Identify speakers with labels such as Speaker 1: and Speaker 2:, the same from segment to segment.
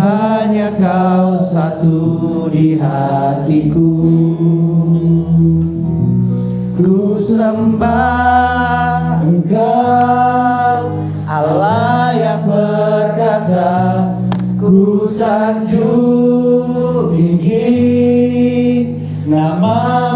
Speaker 1: hanya kau satu di hatiku. Ku sembah engkau Allah yang perkasa. Ku sanjung tinggi Namamu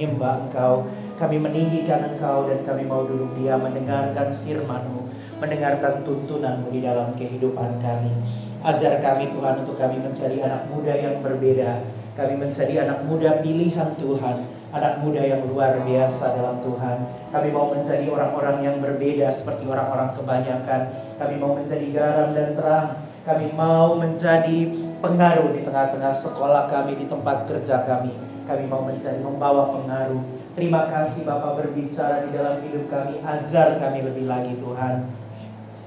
Speaker 1: menyembah engkau. Kami meninggikan engkau Dan kami mau duduk dia mendengarkan firmanmu Mendengarkan tuntunanmu di dalam kehidupan kami. Ajar kami Tuhan untuk kami menjadi anak muda yang berbeda. Kami menjadi anak muda pilihan Tuhan Anak muda yang luar biasa dalam Tuhan. Kami mau menjadi orang-orang yang berbeda seperti orang-orang kebanyakan. Kami mau menjadi garam dan terang. Kami mau menjadi pengaruh di tengah-tengah sekolah kami, di tempat kerja kami Kami mau menjadi membawa pengaruh Terima kasih Bapak berbicara di dalam hidup kami Ajar kami lebih lagi Tuhan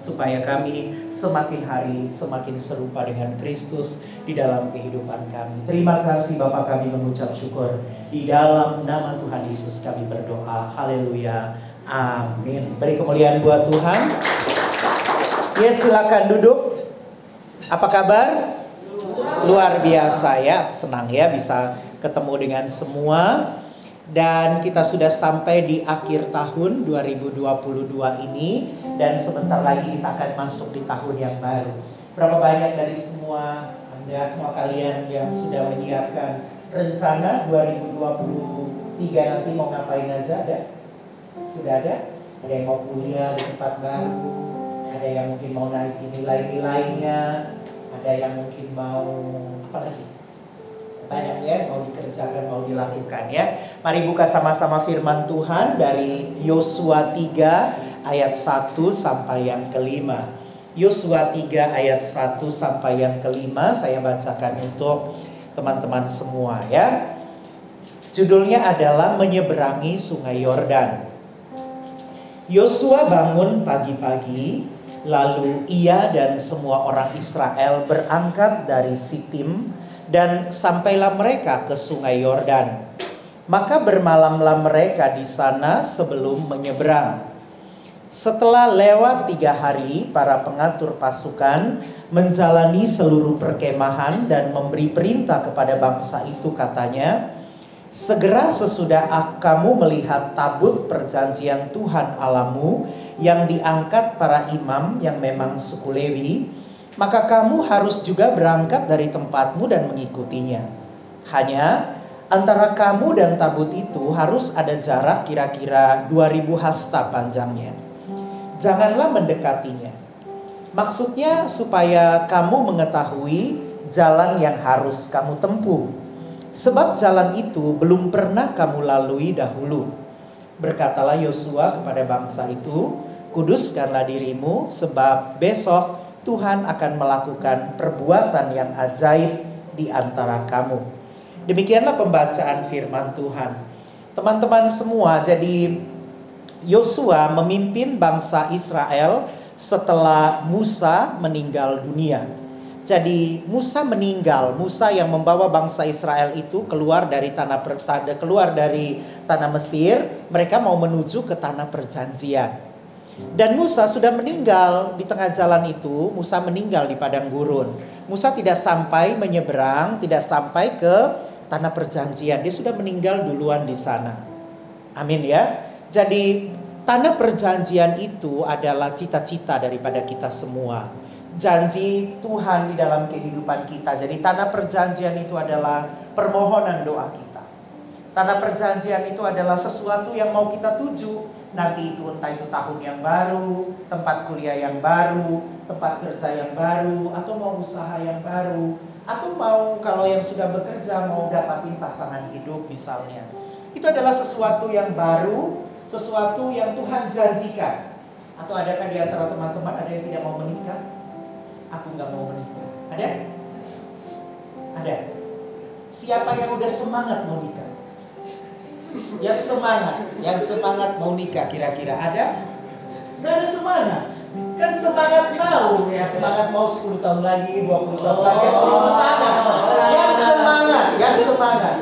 Speaker 1: supaya kami semakin hari semakin serupa dengan Kristus di dalam kehidupan kami. Terima kasih Bapak kami mengucap syukur di dalam nama Tuhan Yesus kami berdoa. Haleluya. Amin. Beri kemuliaan buat Tuhan. Ya silakan duduk. Apa kabar? Luar biasa ya. Senang ya bisa ketemu dengan semua. Dan kita sudah sampai di akhir tahun 2022 ini dan sebentar lagi kita akan masuk di tahun yang baru. Berapa banyak dari semua Anda semua kalian yang sudah menyiapkan rencana 2023 nanti mau ngapain aja ada? Sudah ada? Ada yang mau kuliah di tempat baru, ada yang mungkin mau naikin nilai-nilainya, ada yang mungkin mau apa lagi? Banyak ya mau dikerjakan mau dilakukan ya. Mari buka sama-sama firman Tuhan dari Yosua 3 ayat 1 sampai yang kelima. Yosua 3 ayat 1 sampai yang kelima saya bacakan untuk teman-teman semua ya. Judulnya adalah menyeberangi Sungai Yordan. Yosua bangun pagi-pagi, lalu ia dan semua orang Israel berangkat dari Sitim dan sampailah mereka ke Sungai Yordan. Maka bermalamlah mereka di sana sebelum menyeberang. Setelah lewat tiga hari, para pengatur pasukan menjalani seluruh perkemahan dan memberi perintah kepada bangsa itu katanya, Segera sesudah kamu melihat tabut perjanjian Tuhan Alamu yang diangkat para imam yang memang suku Lewi, maka kamu harus juga berangkat dari tempatmu dan mengikutinya. Hanya antara kamu dan tabut itu harus ada jarak kira-kira 2000 hasta panjangnya. Janganlah mendekatinya. Maksudnya supaya kamu mengetahui jalan yang harus kamu tempuh. Sebab jalan itu belum pernah kamu lalui dahulu. Berkatalah Yosua kepada bangsa itu, kuduskanlah dirimu sebab besok Tuhan akan melakukan perbuatan yang ajaib di antara kamu. Demikianlah pembacaan firman Tuhan. Teman-teman semua, jadi Yosua memimpin bangsa Israel setelah Musa meninggal dunia. Jadi Musa meninggal, Musa yang membawa bangsa Israel itu keluar dari tanah keluar dari tanah Mesir, mereka mau menuju ke tanah perjanjian. Dan Musa sudah meninggal di tengah jalan itu, Musa meninggal di padang gurun. Musa tidak sampai menyeberang, tidak sampai ke tanah perjanjian. Dia sudah meninggal duluan di sana. Amin ya. Jadi tanah perjanjian itu adalah cita-cita daripada kita semua. Janji Tuhan di dalam kehidupan kita. Jadi tanah perjanjian itu adalah permohonan doa kita. Tanah perjanjian itu adalah sesuatu yang mau kita tuju nanti itu entah itu tahun yang baru, tempat kuliah yang baru, tempat kerja yang baru, atau mau usaha yang baru, atau mau kalau yang sudah bekerja mau dapatin pasangan hidup misalnya. Itu adalah sesuatu yang baru, sesuatu yang Tuhan janjikan. Atau adakah di antara teman-teman ada yang tidak mau menikah? Aku nggak mau menikah. Ada? Ada. Siapa yang udah semangat mau nikah? Yang semangat, yang semangat mau nikah kira-kira ada? Gak ada semangat. Kan semangat mau ya, semangat mau 10 tahun lagi, 20 tahun lagi, yang semangat. Yang semangat, yang semangat.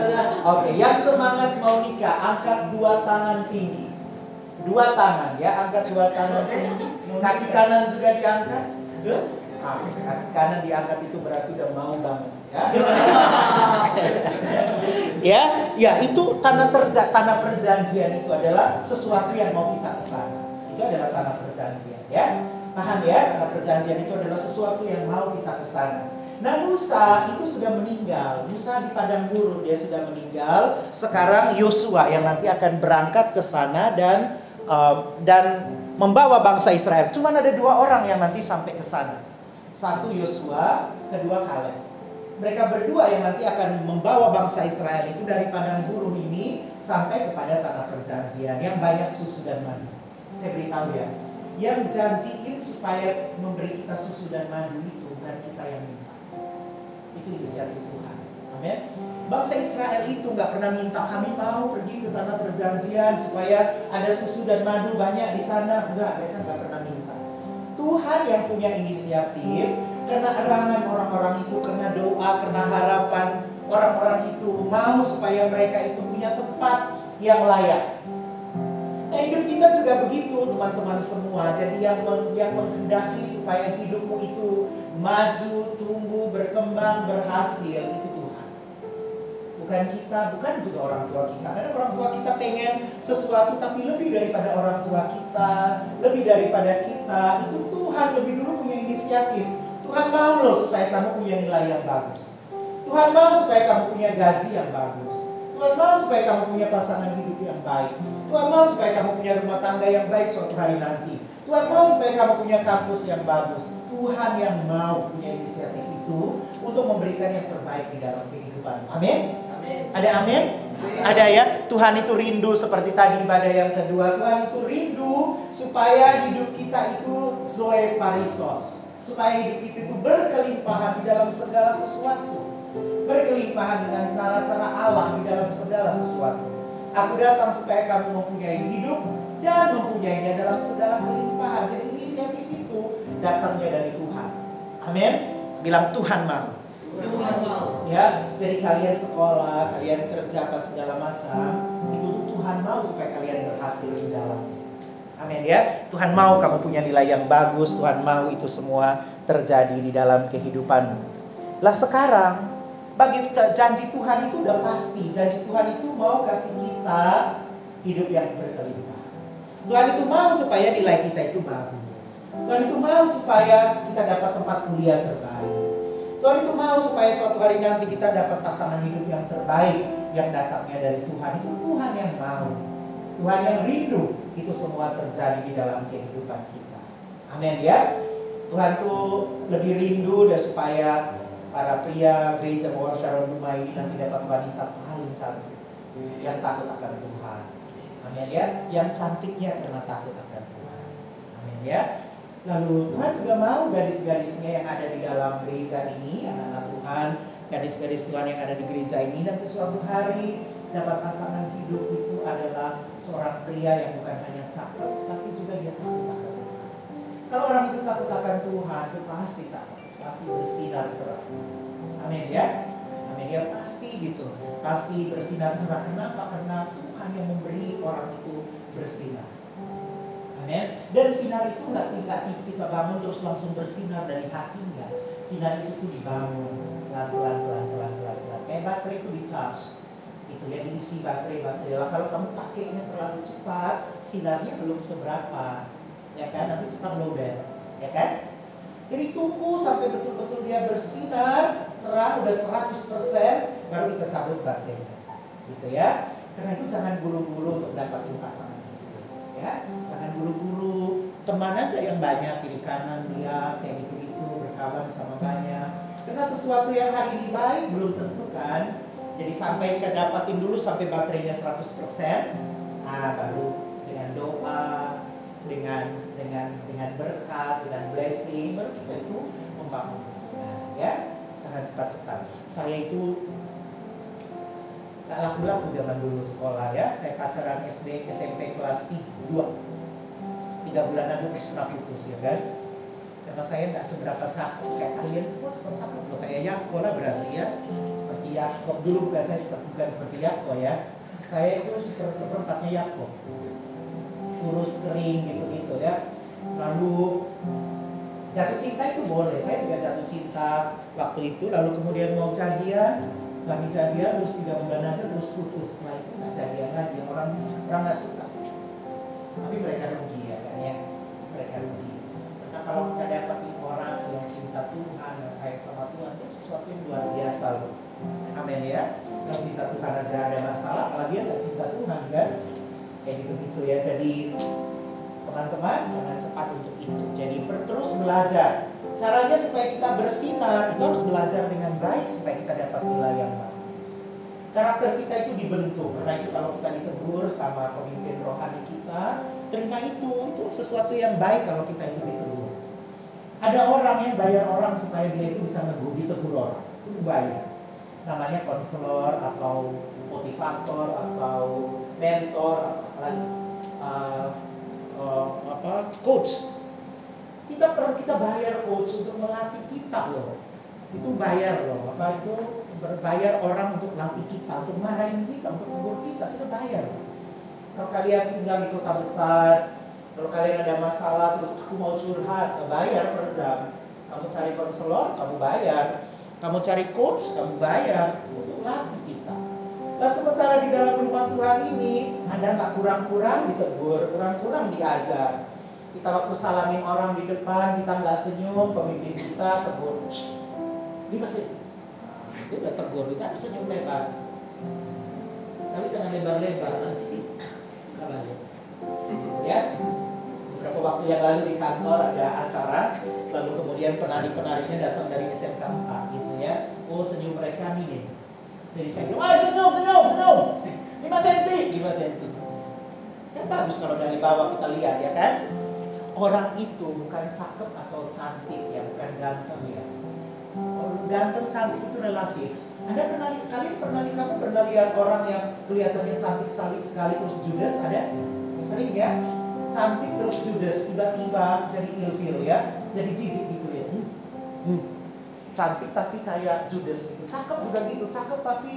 Speaker 1: Oke, yang semangat mau nikah, angkat dua tangan tinggi. Dua tangan ya, angkat dua tangan tinggi. Kaki kanan juga diangkat. Kaki kanan diangkat itu berarti udah mau banget ya. ya, itu tanah terja, tanah perjanjian itu adalah sesuatu yang mau kita ke sana. Itu adalah tanah perjanjian ya. Paham ya? Tanah perjanjian itu adalah sesuatu yang mau kita ke sana. Nah Musa itu sudah meninggal. Musa di padang gurun dia sudah meninggal. Sekarang Yosua yang nanti akan berangkat ke sana dan uh, dan membawa bangsa Israel. Cuma ada dua orang yang nanti sampai ke sana. Satu Yosua, kedua Kaleb mereka berdua yang nanti akan membawa bangsa Israel itu dari padang gurun ini sampai kepada tanah perjanjian yang banyak susu dan madu. Saya beritahu ya, yang janjiin supaya memberi kita susu dan madu itu bukan kita yang minta. Itu inisiatif Tuhan. Amin. Bangsa Israel itu nggak pernah minta kami mau pergi ke tanah perjanjian supaya ada susu dan madu banyak di sana. Enggak, mereka nggak pernah minta. Tuhan yang punya inisiatif karena erangan orang-orang itu, karena doa, karena harapan orang-orang itu mau supaya mereka itu punya tempat yang layak. Nah hidup kita juga begitu teman-teman semua. Jadi yang yang menghendaki supaya hidupmu itu maju, tumbuh, berkembang, berhasil itu Tuhan. Bukan kita, bukan juga orang tua kita. Karena orang tua kita pengen sesuatu tapi lebih daripada orang tua kita, lebih daripada kita. Itu Tuhan lebih dulu punya inisiatif Tuhan mau loh supaya kamu punya nilai yang bagus. Tuhan mau supaya kamu punya gaji yang bagus. Tuhan mau supaya kamu punya pasangan hidup yang baik. Tuhan mau supaya kamu punya rumah tangga yang baik suatu hari nanti. Tuhan mau supaya kamu punya kampus yang bagus. Tuhan yang mau punya inisiatif itu untuk memberikan yang terbaik di dalam kehidupan. Amin. Ada amin? Ada ya. Tuhan itu rindu seperti tadi ibadah yang kedua. Tuhan itu rindu supaya hidup kita itu zoe parisos supaya hidup kita itu berkelimpahan di dalam segala sesuatu. Berkelimpahan dengan cara-cara Allah di dalam segala sesuatu. Aku datang supaya kamu mempunyai hidup dan mempunyainya dalam segala kelimpahan. Jadi inisiatif itu datangnya dari Tuhan. Amin. Bilang Tuhan mau. Tuhan mau. Ya, jadi kalian sekolah, kalian kerja apa segala macam, itu Tuhan mau supaya kalian berhasil di dalamnya. Amin ya. Tuhan mau kamu punya nilai yang bagus, Tuhan mau itu semua terjadi di dalam kehidupanmu. Lah sekarang bagi janji Tuhan itu udah pasti. Janji Tuhan itu mau kasih kita hidup yang berkelimpahan. Tuhan itu mau supaya nilai kita itu bagus. Tuhan itu mau supaya kita dapat tempat kuliah terbaik. Tuhan itu mau supaya suatu hari nanti kita dapat pasangan hidup yang terbaik yang datangnya dari Tuhan. Itu Tuhan yang mau. Tuhan yang rindu itu semua terjadi di dalam kehidupan kita. Amin ya. Tuhan tuh lebih rindu dan supaya para pria gereja Mawar Sharon Rumah ini nanti dapat wanita paling cantik yang takut akan Tuhan. Amin ya. Yang cantiknya karena takut akan Tuhan. Amin ya. Lalu Tuhan juga mau gadis-gadisnya yang ada di dalam gereja ini, anak-anak Tuhan, gadis-gadis Tuhan yang ada di gereja ini nanti suatu hari dapat pasangan hidup itu adalah seorang pria yang bukan hanya cakep, tapi juga dia takut akan Tuhan. Kalau orang itu takut akan Tuhan, itu pasti cakep, pasti bersinar cerah. Amin ya. Amin ya pasti gitu, pasti bersinar cerah. Kenapa? Karena Tuhan yang memberi orang itu bersinar. Amin. Dan sinar itu nggak tinggal kita bangun terus langsung bersinar dari hati enggak. Sinar itu tuh dibangun pelan-pelan pelan-pelan pelan-pelan. Kayak baterai itu di charge itu ya diisi baterai baterai lah. Kalau kamu pakainya terlalu cepat sinarnya belum seberapa ya kan? Nanti cepat lowbat ya kan? Jadi tunggu sampai betul-betul dia bersinar terang udah 100% baru kita cabut baterainya gitu ya. Karena itu jangan buru-buru untuk dapatin pasangan ya. Jangan buru-buru teman aja yang banyak kiri kanan lihat kayak gitu gitu berkawan sama banyak. Karena sesuatu yang hari ini baik belum tentu kan jadi sampai kedapatin dulu sampai baterainya 100% nah baru dengan doa dengan dengan dengan berkat dengan blessing baru kita itu membangun. Nah, ya jangan cepat-cepat. Saya itu gak laku-laku zaman dulu sekolah ya saya pacaran SD SMP kelas 3 tiga bulan aja terus pernah putus ya kan? Karena saya nggak seberapa cakep kayak kalian semua semua cakep loh kayak Yako lah berarti ya Yakob dulu bukan saya bukan seperti Yako ya. Saya itu seperempatnya Yakob kurus kering gitu-gitu ya. Lalu jatuh cinta itu boleh. Saya juga jatuh cinta waktu itu lalu kemudian mau jadian lagi jadian terus tiga bulan aja terus putus. Setelah itu nggak jadian lagi. Orang orang nggak suka. Tapi mereka rugi ya kan ya. Mereka rugi. Karena kalau kita dapatin orang yang cinta Tuhan yang sayang sama Tuhan itu sesuatu yang luar biasa loh amin ya yang cinta Tuhan aja ada masalah apalagi yang nggak cinta Tuhan kan? Kayak gitu-gitu ya. Jadi teman-teman jangan cepat untuk itu. Jadi terus belajar. Caranya supaya kita bersinar itu harus belajar dengan baik supaya kita dapat nilai yang baik. Karakter kita itu dibentuk. Karena itu kalau kita ditegur sama pemimpin rohani kita terima itu itu sesuatu yang baik kalau kita itu ditegur. Ada orang yang bayar orang supaya dia itu bisa negur ditegur orang. Itu bayar namanya konselor atau motivator atau mentor lagi uh, uh, apa coach. Kita perlu kita bayar coach untuk melatih kita loh. Itu bayar loh. Apa itu? Berbayar orang untuk latih kita untuk marahin kita untuk tegur kita kita bayar. Kalau kalian tinggal di kota besar kalau kalian ada masalah terus aku mau curhat bayar per jam. Kamu cari konselor kamu bayar kamu cari coach kamu bayar untuk latih kita Nah sementara di dalam rumah Tuhan ini Anda nggak kurang-kurang ditegur, kurang-kurang diajar. Kita waktu salamin orang di depan, kita nggak senyum, pemimpin kita tegur. Ini masih itu udah tegur, kita harus senyum lebar. Tapi jangan lebar-lebar nanti nggak balik. Ya, beberapa waktu yang lalu di kantor ada acara, lalu kemudian penari-penarinya datang dari SMK 4 gitu ya. Oh senyum mereka minim jadi saya bilang, wah senyum, senyum, senyum. 5 senti, 5 senti. Kan bagus kalau dari bawah kita lihat ya kan. Orang itu bukan cakep atau cantik ya, bukan ganteng ya. Orang ganteng cantik itu relatif. Anda pernah kalian pernah kamu pernah lihat orang yang kelihatannya cantik sekali sekali terus judes ada? Sering ya? Cantik terus judes tiba-tiba jadi ilfil ya, jadi jijik gitu ya. Hmm. Hmm cantik tapi kayak Judas gitu. Cakep juga gitu cakep tapi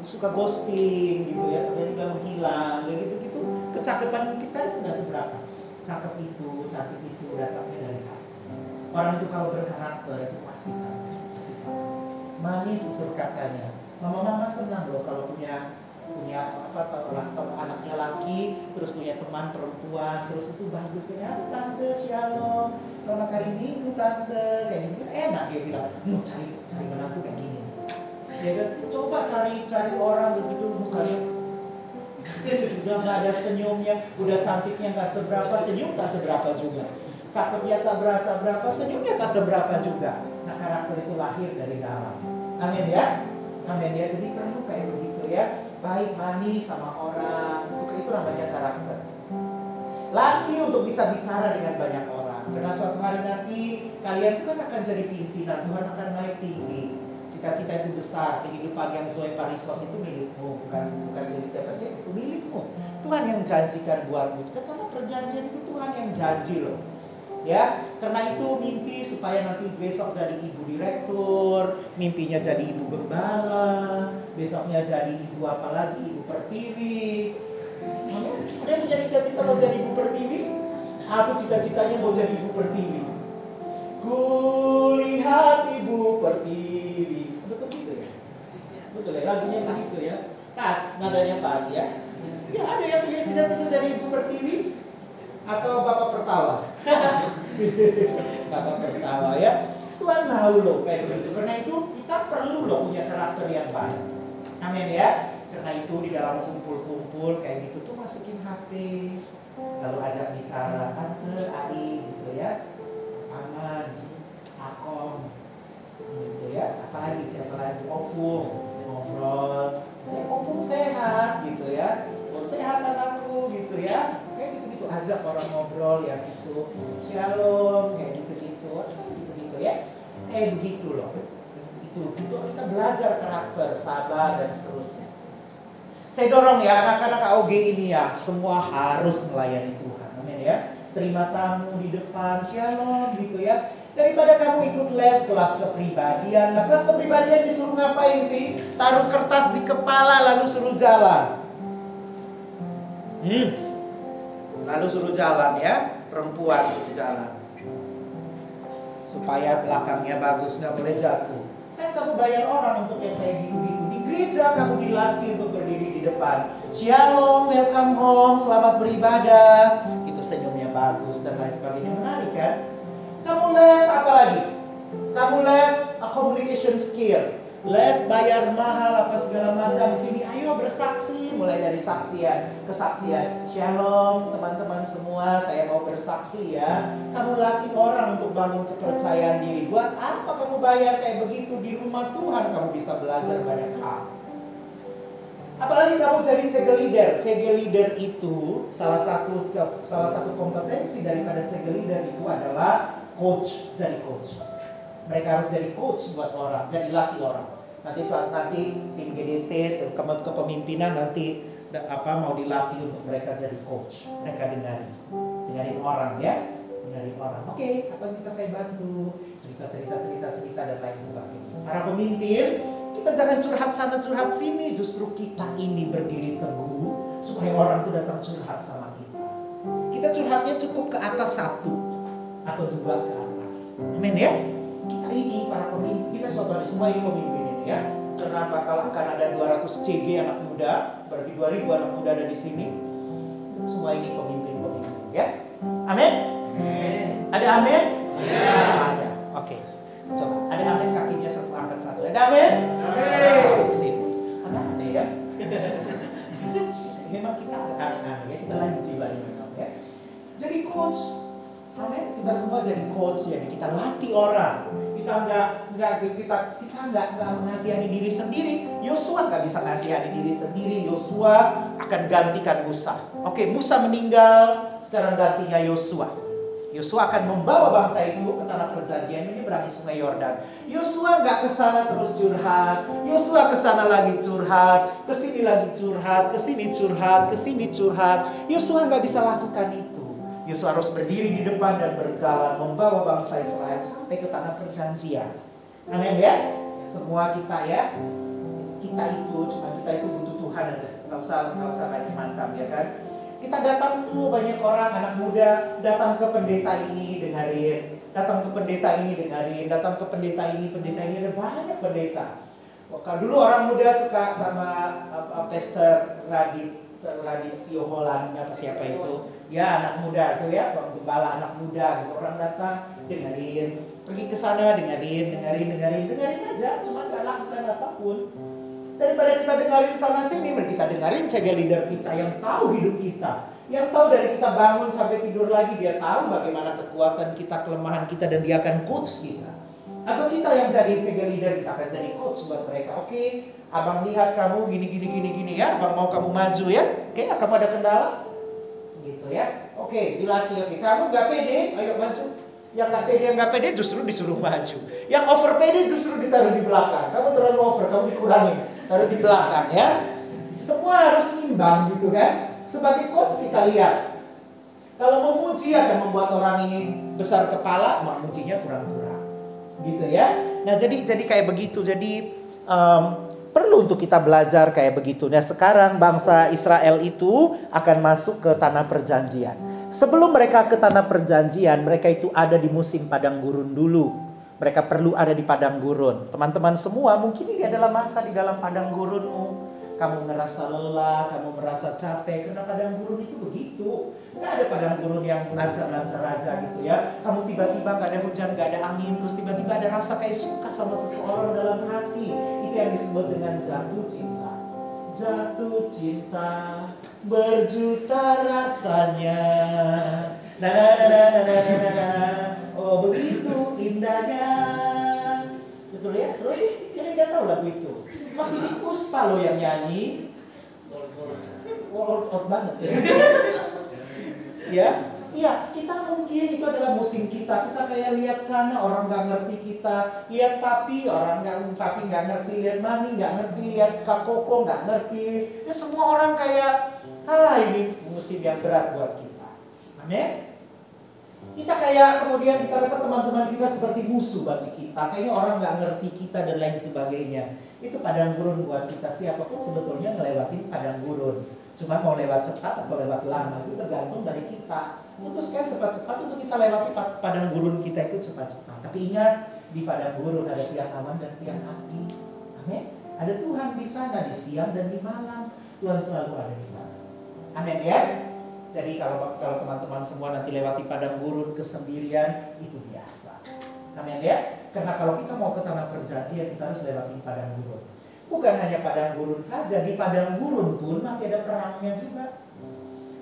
Speaker 1: suka ghosting gitu ya tiba-tiba menghilang kayak gitu gitu kecakapan kita itu nggak seberapa. Cakep itu cantik itu datangnya dari hati. Orang itu kalau berkarakter itu pasti cantik pasti cantik. Manis itu katanya. Mama-mama senang loh kalau punya punya apa atau anaknya laki terus punya teman perempuan terus itu bagus ya. Tante shalom selamat hari minggu tante kayak gitu kan. Enak dia bilang. Mau cari cari menantu kayak gini. Ya kan? Coba cari cari orang begitu mukanya. Udah nggak ada senyumnya udah cantiknya nggak seberapa senyum tak seberapa juga. Cakepnya tak berasa berapa senyumnya tak seberapa juga. Nah karakter itu lahir dari dalam. Amin ya? Amin ya? Jadi perlu kayak begitu ya. Baik manis sama orang. Itu itu namanya karakter. Latih untuk bisa bicara dengan banyak orang karena suatu hari nanti kalian itu kan akan jadi pimpinan Tuhan akan naik tinggi. Cita-cita itu besar kehidupan yang sesuai parisos itu milikmu bukan bukan milik siapa sih itu milikmu. Tuhan yang janjikan buatmu. Karena perjanjian itu Tuhan yang janji loh. Ya karena itu mimpi supaya nanti besok jadi ibu direktur mimpinya jadi ibu gembala besoknya jadi ibu apa lagi ibu pertiwi. Yang punya cita-cita mau jadi ibu pertiwi aku cita-citanya mau jadi ibu pertiwi. Kulihat ibu pertiwi. Betul gitu ya? Betul ya lagunya begitu ya? Pas nadanya pas ya? Ya ada yang punya cita-cita jadi ibu pertiwi? Atau bapak pertawa bapak pertawa ya? Tuhan tahu loh kayak begitu. Karena itu kita perlu loh punya karakter yang baik. Amin ya? Karena itu di dalam kumpul-kumpul kumpul kayak gitu tuh masukin HP lalu ajak bicara tante Ari gitu ya aman akom gitu ya. Apalagi siapa lagi? Opung ngobrol. Saya opung sehat gitu ya. Oh sehat anakku gitu ya. Kayak gitu gitu ajak orang ngobrol ya gitu. Shalom kayak gitu gitu gitu gitu ya. Kayak begitu loh. Itu itu kita belajar karakter sabar dan seterusnya saya dorong ya anak-anak AOG ini ya semua harus melayani Tuhan. Amin ya. Terima tamu di depan, shalom gitu ya. Daripada kamu ikut les kelas kepribadian. Nah, kelas kepribadian disuruh ngapain sih? Taruh kertas di kepala lalu suruh jalan. Hmm. Lalu suruh jalan ya, perempuan suruh jalan. Supaya belakangnya bagus, nggak boleh jatuh. Kan kamu bayar orang untuk yang kayak gitu-gitu gereja kamu dilatih untuk berdiri di depan. Shalom, welcome home, selamat beribadah. Itu senyumnya bagus dan lain sebagainya. Menarik kan? Kamu les apa lagi? Kamu les a communication skill. Les bayar mahal apa segala macam di sini. Ayo bersaksi, mulai dari saksian, kesaksian. Shalom teman-teman semua, saya mau bersaksi ya. Kamu latih orang untuk bangun kepercayaan diri. Buat apa kamu bayar kayak begitu di rumah Tuhan? Kamu bisa belajar banyak hal. Apalagi kamu jadi cegel leader. Cegel leader itu salah satu salah satu kompetensi daripada cegel leader itu adalah coach, jadi coach. Mereka harus jadi coach buat orang, jadi latih orang. Nanti suatu nanti tim GDT, kepemimpinan nanti apa mau dilatih untuk mereka jadi coach. Mereka dengarin, dengarin orang ya, dengarin orang. Oke, okay, apa yang bisa saya bantu? Cerita, cerita, cerita, cerita dan lain sebagainya. Para pemimpin, kita jangan curhat sana curhat sini, justru kita ini berdiri teguh supaya orang itu datang curhat sama kita. Kita curhatnya cukup ke atas satu atau dua ke atas. Amin ya ini para pemimpin, kita suatu hari semua ini pemimpin ini ya. Karena bakal akan ada 200 CG anak muda, berarti 2000 anak muda ada di sini. Semua ini pemimpin-pemimpin ya. Amin? Ada amin? Ada. Oke. Okay. Coba. Ada amin kakinya satu angkat satu. Ada amin? Amin. Agak aneh ya. Memang kita agak aneh-aneh ya. Kita lagi jiwa memang ya. Jadi coach, amin. Kita semua jadi coach ya. Kita latih orang kita nggak nggak kita kita nggak nggak mengasihani diri sendiri Yosua nggak bisa mengasihani diri sendiri Yosua akan gantikan Musa oke Musa meninggal sekarang gantinya Yosua Yosua akan membawa bangsa itu ke tanah perjanjian menyeberangi sungai Yordan. Yosua nggak ke sana terus curhat. Yosua ke sana lagi curhat, ke sini lagi curhat, ke sini curhat, ke sini curhat. Yosua nggak bisa lakukan itu. Yesus harus berdiri di depan dan berjalan membawa bangsa Israel sampai ke tanah perjanjian. Amin ya. Semua kita ya, kita itu cuma kita itu butuh Tuhan aja. Gak usah nggak usah banyak macam ya kan. Kita datang tuh banyak orang anak muda datang ke pendeta ini dengerin, datang ke pendeta ini dengerin, datang ke pendeta ini pendeta ini ada banyak pendeta. Kalau dulu orang muda suka sama uh, Pastor Radit Radit Sioholan apa siapa itu. Ya anak muda tuh ya gembala anak muda gitu. Orang datang dengerin pergi ke sana dengerin dengerin dengerin dengerin aja cuma nggak lakukan apa pun daripada kita dengerin sana sini kita dengerin cegah leader kita yang tahu hidup kita yang tahu dari kita bangun sampai tidur lagi dia tahu bagaimana kekuatan kita kelemahan kita dan dia akan coach kita atau kita yang jadi cegah leader kita akan jadi coach buat mereka oke okay, Abang lihat kamu gini gini gini gini ya, abang mau kamu maju ya. Oke, okay, kamu ada kendala? Gitu ya. Oke, okay, dilatih. Oke, okay. kamu nggak pede, ayo maju. Yang nggak pede, yang nggak pede justru disuruh maju. Yang over pede justru ditaruh di belakang. Kamu terlalu over, kamu dikurangi, taruh di belakang ya. Semua harus imbang gitu kan. Sebagai coach kita lihat. Kalau memuji akan membuat orang ini besar kepala, memujinya kurang-kurang. Gitu ya. Nah, jadi jadi kayak begitu. Jadi um, perlu untuk kita belajar kayak begitu. Nah sekarang bangsa Israel itu akan masuk ke tanah perjanjian. Sebelum mereka ke tanah perjanjian, mereka itu ada di musim padang gurun dulu. Mereka perlu ada di padang gurun. Teman-teman semua mungkin ini adalah masa di dalam padang gurunmu kamu ngerasa lelah, kamu merasa capek, karena padang gurun itu begitu. Gak ada padang gurun yang lancar-lancar aja gitu ya. Kamu tiba-tiba gak ada hujan, gak ada angin, terus tiba-tiba ada rasa kayak suka sama seseorang dalam hati. Itu yang disebut dengan jatuh cinta. jatuh cinta berjuta rasanya. Nah, nah, nah, nah, nah, nah, nah, nah. Oh begitu indahnya. Betul ya? Terus ini nggak tahu lagu itu. Waktu ini Puspa lo yang nyanyi. World out banget ya, Iya, kita mungkin itu adalah musim kita. Kita kayak lihat sana orang nggak ngerti kita, lihat papi orang nggak papi nggak ngerti, lihat mami nggak ngerti, lihat kak koko nggak ngerti. Ya semua orang kayak, ah ini musim yang berat buat kita. Amin. Kita kayak kemudian kita rasa teman-teman kita seperti musuh bagi kita. Kayaknya orang nggak ngerti kita dan lain sebagainya. Itu padang gurun buat kita. Siapa pun sebetulnya ngelewatin padang gurun. Cuma mau lewat cepat atau lewat lama itu tergantung dari kita Putuskan cepat-cepat untuk kita lewati padang gurun kita itu cepat-cepat. Tapi ingat, di padang gurun ada tiang aman dan tiang api. Amin. Ada Tuhan di sana di siang dan di malam. Tuhan selalu ada di sana. Amin ya. Jadi kalau kalau teman-teman semua nanti lewati padang gurun kesendirian itu biasa. Amin ya. Karena kalau kita mau ke tanah perjanjian kita harus lewati padang gurun. Bukan hanya padang gurun saja, di padang gurun pun masih ada perangnya juga.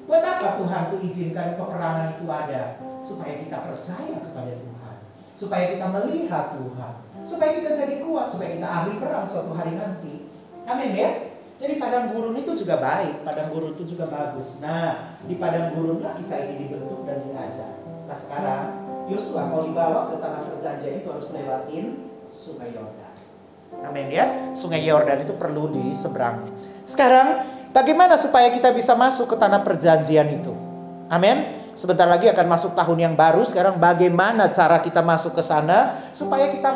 Speaker 1: Buat apa Tuhan tuh izinkan peperangan itu ada? Supaya kita percaya kepada Tuhan. Supaya kita melihat Tuhan. Supaya kita jadi kuat. Supaya kita ahli perang suatu hari nanti. Amin ya? Jadi padang gurun itu juga baik. Padang gurun itu juga bagus. Nah, di padang gurun lah kita ini dibentuk dan diajar. Nah sekarang Yosua mau dibawa ke tanah perjanjian itu harus lewatin sungai Yordan. Amin ya. Sungai Yordan itu perlu diseberangi. Sekarang Bagaimana supaya kita bisa masuk ke tanah perjanjian itu? Amin. Sebentar lagi akan masuk tahun yang baru. Sekarang bagaimana cara kita masuk ke sana supaya kita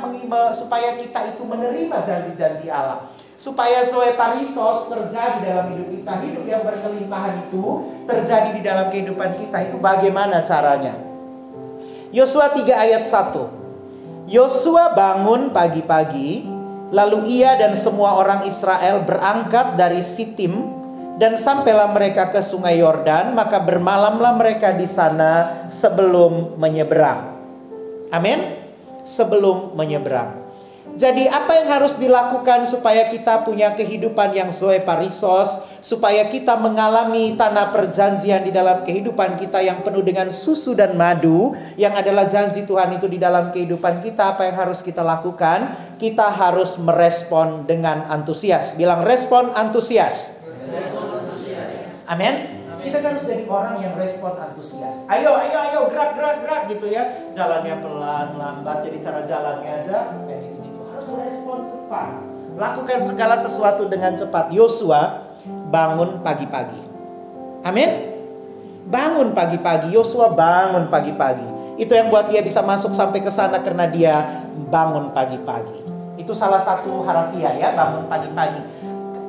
Speaker 1: supaya kita itu menerima janji-janji Allah. Supaya soe parisos terjadi dalam hidup kita, hidup yang berkelimpahan itu terjadi di dalam kehidupan kita itu bagaimana caranya? Yosua 3 ayat 1. Yosua bangun pagi-pagi, lalu ia dan semua orang Israel berangkat dari Sitim dan sampailah mereka ke sungai Yordan, maka bermalamlah mereka di sana sebelum menyeberang. Amin. Sebelum menyeberang. Jadi apa yang harus dilakukan supaya kita punya kehidupan yang sesuai parisos, supaya kita mengalami tanah perjanjian di dalam kehidupan kita yang penuh dengan susu dan madu, yang adalah janji Tuhan itu di dalam kehidupan kita, apa yang harus kita lakukan? Kita harus merespon dengan antusias. Bilang respon antusias. Amin. Kita kan harus jadi orang yang respon antusias. Ayo, ayo, ayo, gerak, gerak, gerak gitu ya. Jalannya pelan, lambat, jadi cara jalannya aja kayak gitu. Harus respon cepat. Lakukan segala sesuatu dengan cepat. Yosua bangun pagi-pagi. Amin. Bangun pagi-pagi. Yosua bangun pagi-pagi. Itu yang buat dia bisa masuk sampai ke sana karena dia bangun pagi-pagi. Itu salah satu harafiah ya, bangun pagi-pagi.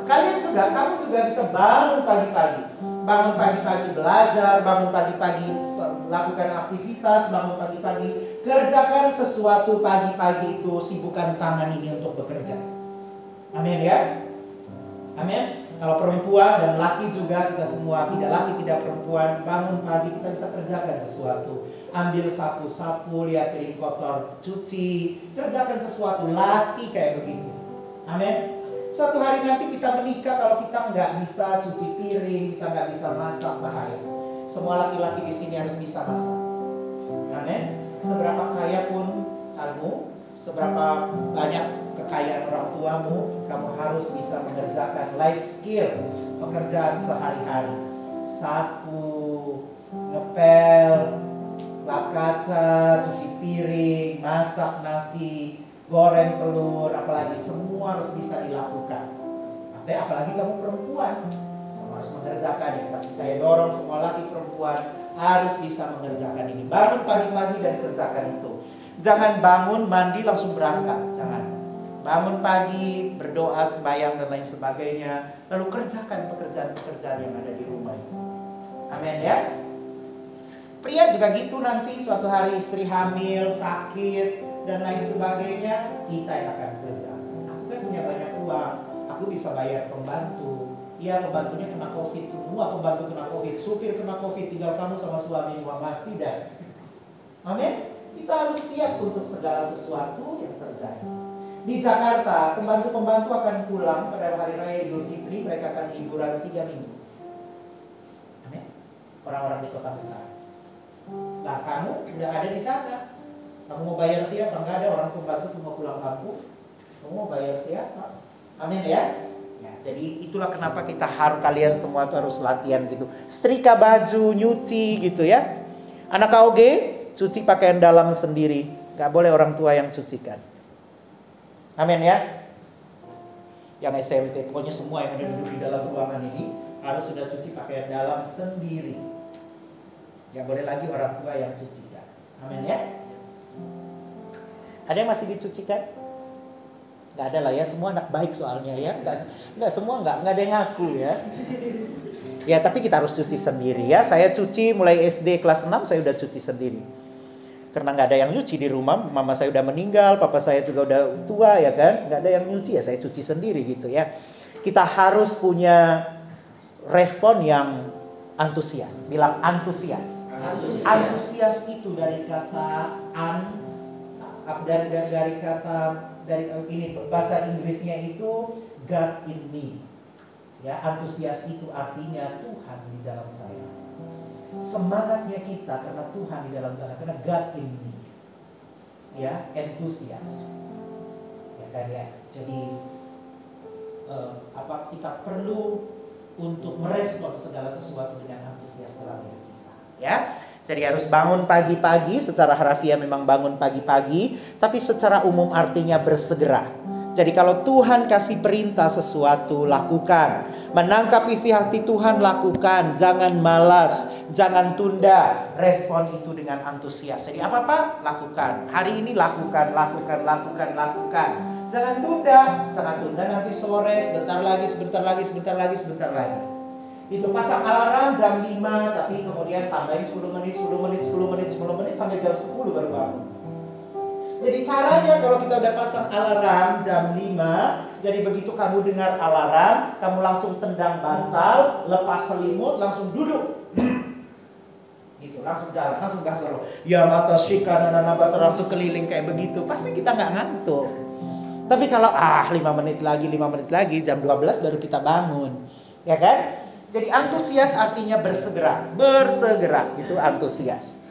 Speaker 1: Kalian juga, kamu juga bisa bangun pagi-pagi. Bangun pagi-pagi belajar, bangun pagi-pagi melakukan aktivitas, bangun pagi-pagi kerjakan sesuatu pagi-pagi itu sibukkan tangan ini untuk bekerja. Amin ya. Amin. Kalau perempuan dan laki juga kita semua tidak laki tidak perempuan bangun pagi kita bisa kerjakan sesuatu. Ambil sapu-sapu, lihat piring kotor, cuci, kerjakan sesuatu. Laki kayak begitu. Amin. Suatu hari nanti kita menikah kalau kita nggak bisa cuci piring, kita nggak bisa masak bahaya. Semua laki-laki di sini harus bisa masak. Amin. Seberapa kaya pun kamu, seberapa banyak kekayaan orang tuamu, kamu harus bisa mengerjakan life skill pekerjaan sehari-hari. Sapu, ngepel, lap kaca, cuci piring, masak nasi, goreng telur, apalagi semua harus bisa dilakukan. Apalagi kamu perempuan, harus mengerjakannya. Tapi saya dorong semua laki perempuan harus bisa mengerjakan ini. Bangun pagi-pagi dan kerjakan itu. Jangan bangun mandi langsung berangkat, jangan. Bangun pagi, berdoa, sembahyang dan lain sebagainya, lalu kerjakan pekerjaan-pekerjaan yang ada di rumah itu. Amin ya. Pria juga gitu nanti suatu hari istri hamil, sakit, dan lain sebagainya, kita yang akan kerja. Aku kan punya banyak uang, aku bisa bayar pembantu. Iya pembantunya kena covid semua, pembantu kena covid, supir kena covid, tinggal kamu sama suami Muhammad tidak. Amin. Kita harus siap untuk segala sesuatu yang terjadi. Di Jakarta, pembantu-pembantu akan pulang pada hari raya Idul Fitri, mereka akan liburan tiga minggu. Amin. Orang-orang di kota besar. Nah, kamu udah ada di sana. Kamu mau bayar siapa? Enggak ada orang pembantu semua pulang kampung. Kamu mau bayar siapa? Amin ya. Ya, jadi itulah kenapa kita harus kalian semua tuh harus latihan gitu. Setrika baju, nyuci gitu ya. Anak KOG, cuci pakaian dalam sendiri. Gak boleh orang tua yang cucikan. Amin ya. Yang SMP, pokoknya semua yang ada duduk di dalam ruangan ini harus sudah cuci pakaian dalam sendiri. Gak boleh lagi orang tua yang cucikan. Amin ya. Ada yang masih dicucikan? Gak ada lah ya, semua anak baik soalnya ya. Gak, gak semua gak, gak ada yang ngaku ya. Ya tapi kita harus cuci sendiri ya. Saya cuci mulai SD kelas 6 saya udah cuci sendiri karena nggak ada yang nyuci di rumah mama saya udah meninggal papa saya juga udah tua ya kan nggak ada yang nyuci ya saya cuci sendiri gitu ya kita harus punya respon yang antusias bilang antusias antusias, antusias itu dari kata an dari dari, dari kata dari ini bahasa Inggrisnya itu God in me ya antusias itu artinya Tuhan di dalam saya semangatnya kita karena Tuhan di dalam sana, karena God in me. Ya, entusias. Ya kan ya. Jadi uh, apa kita perlu untuk merespon segala sesuatu dengan antusias dalam hidup kita. Ya. Jadi harus bangun pagi-pagi, secara harafiah memang bangun pagi-pagi, tapi secara umum artinya bersegera jadi kalau Tuhan kasih perintah sesuatu, lakukan. Menangkap isi hati Tuhan, lakukan. Jangan malas, jangan tunda. Respon itu dengan antusias. Jadi apa-apa, lakukan. Hari ini lakukan, lakukan, lakukan, lakukan. Jangan tunda, jangan tunda nanti sore, sebentar lagi, sebentar lagi, sebentar lagi, sebentar lagi. Itu pasang alarm jam 5, tapi kemudian tambahin 10 menit, 10 menit, 10 menit, 10 menit, sampai jam 10 baru bangun. Jadi caranya kalau kita udah pasang alarm jam 5, jadi begitu kamu dengar alarm, kamu langsung tendang bantal, lepas selimut, langsung duduk. Gitu, langsung jalan, langsung gas lalu. Ya mata shika nana langsung keliling kayak begitu, pasti kita nggak ngantuk. Tapi kalau ah 5 menit lagi, 5 menit lagi, jam 12 baru kita bangun. Ya kan? Jadi antusias artinya bersegera, bersegera itu antusias.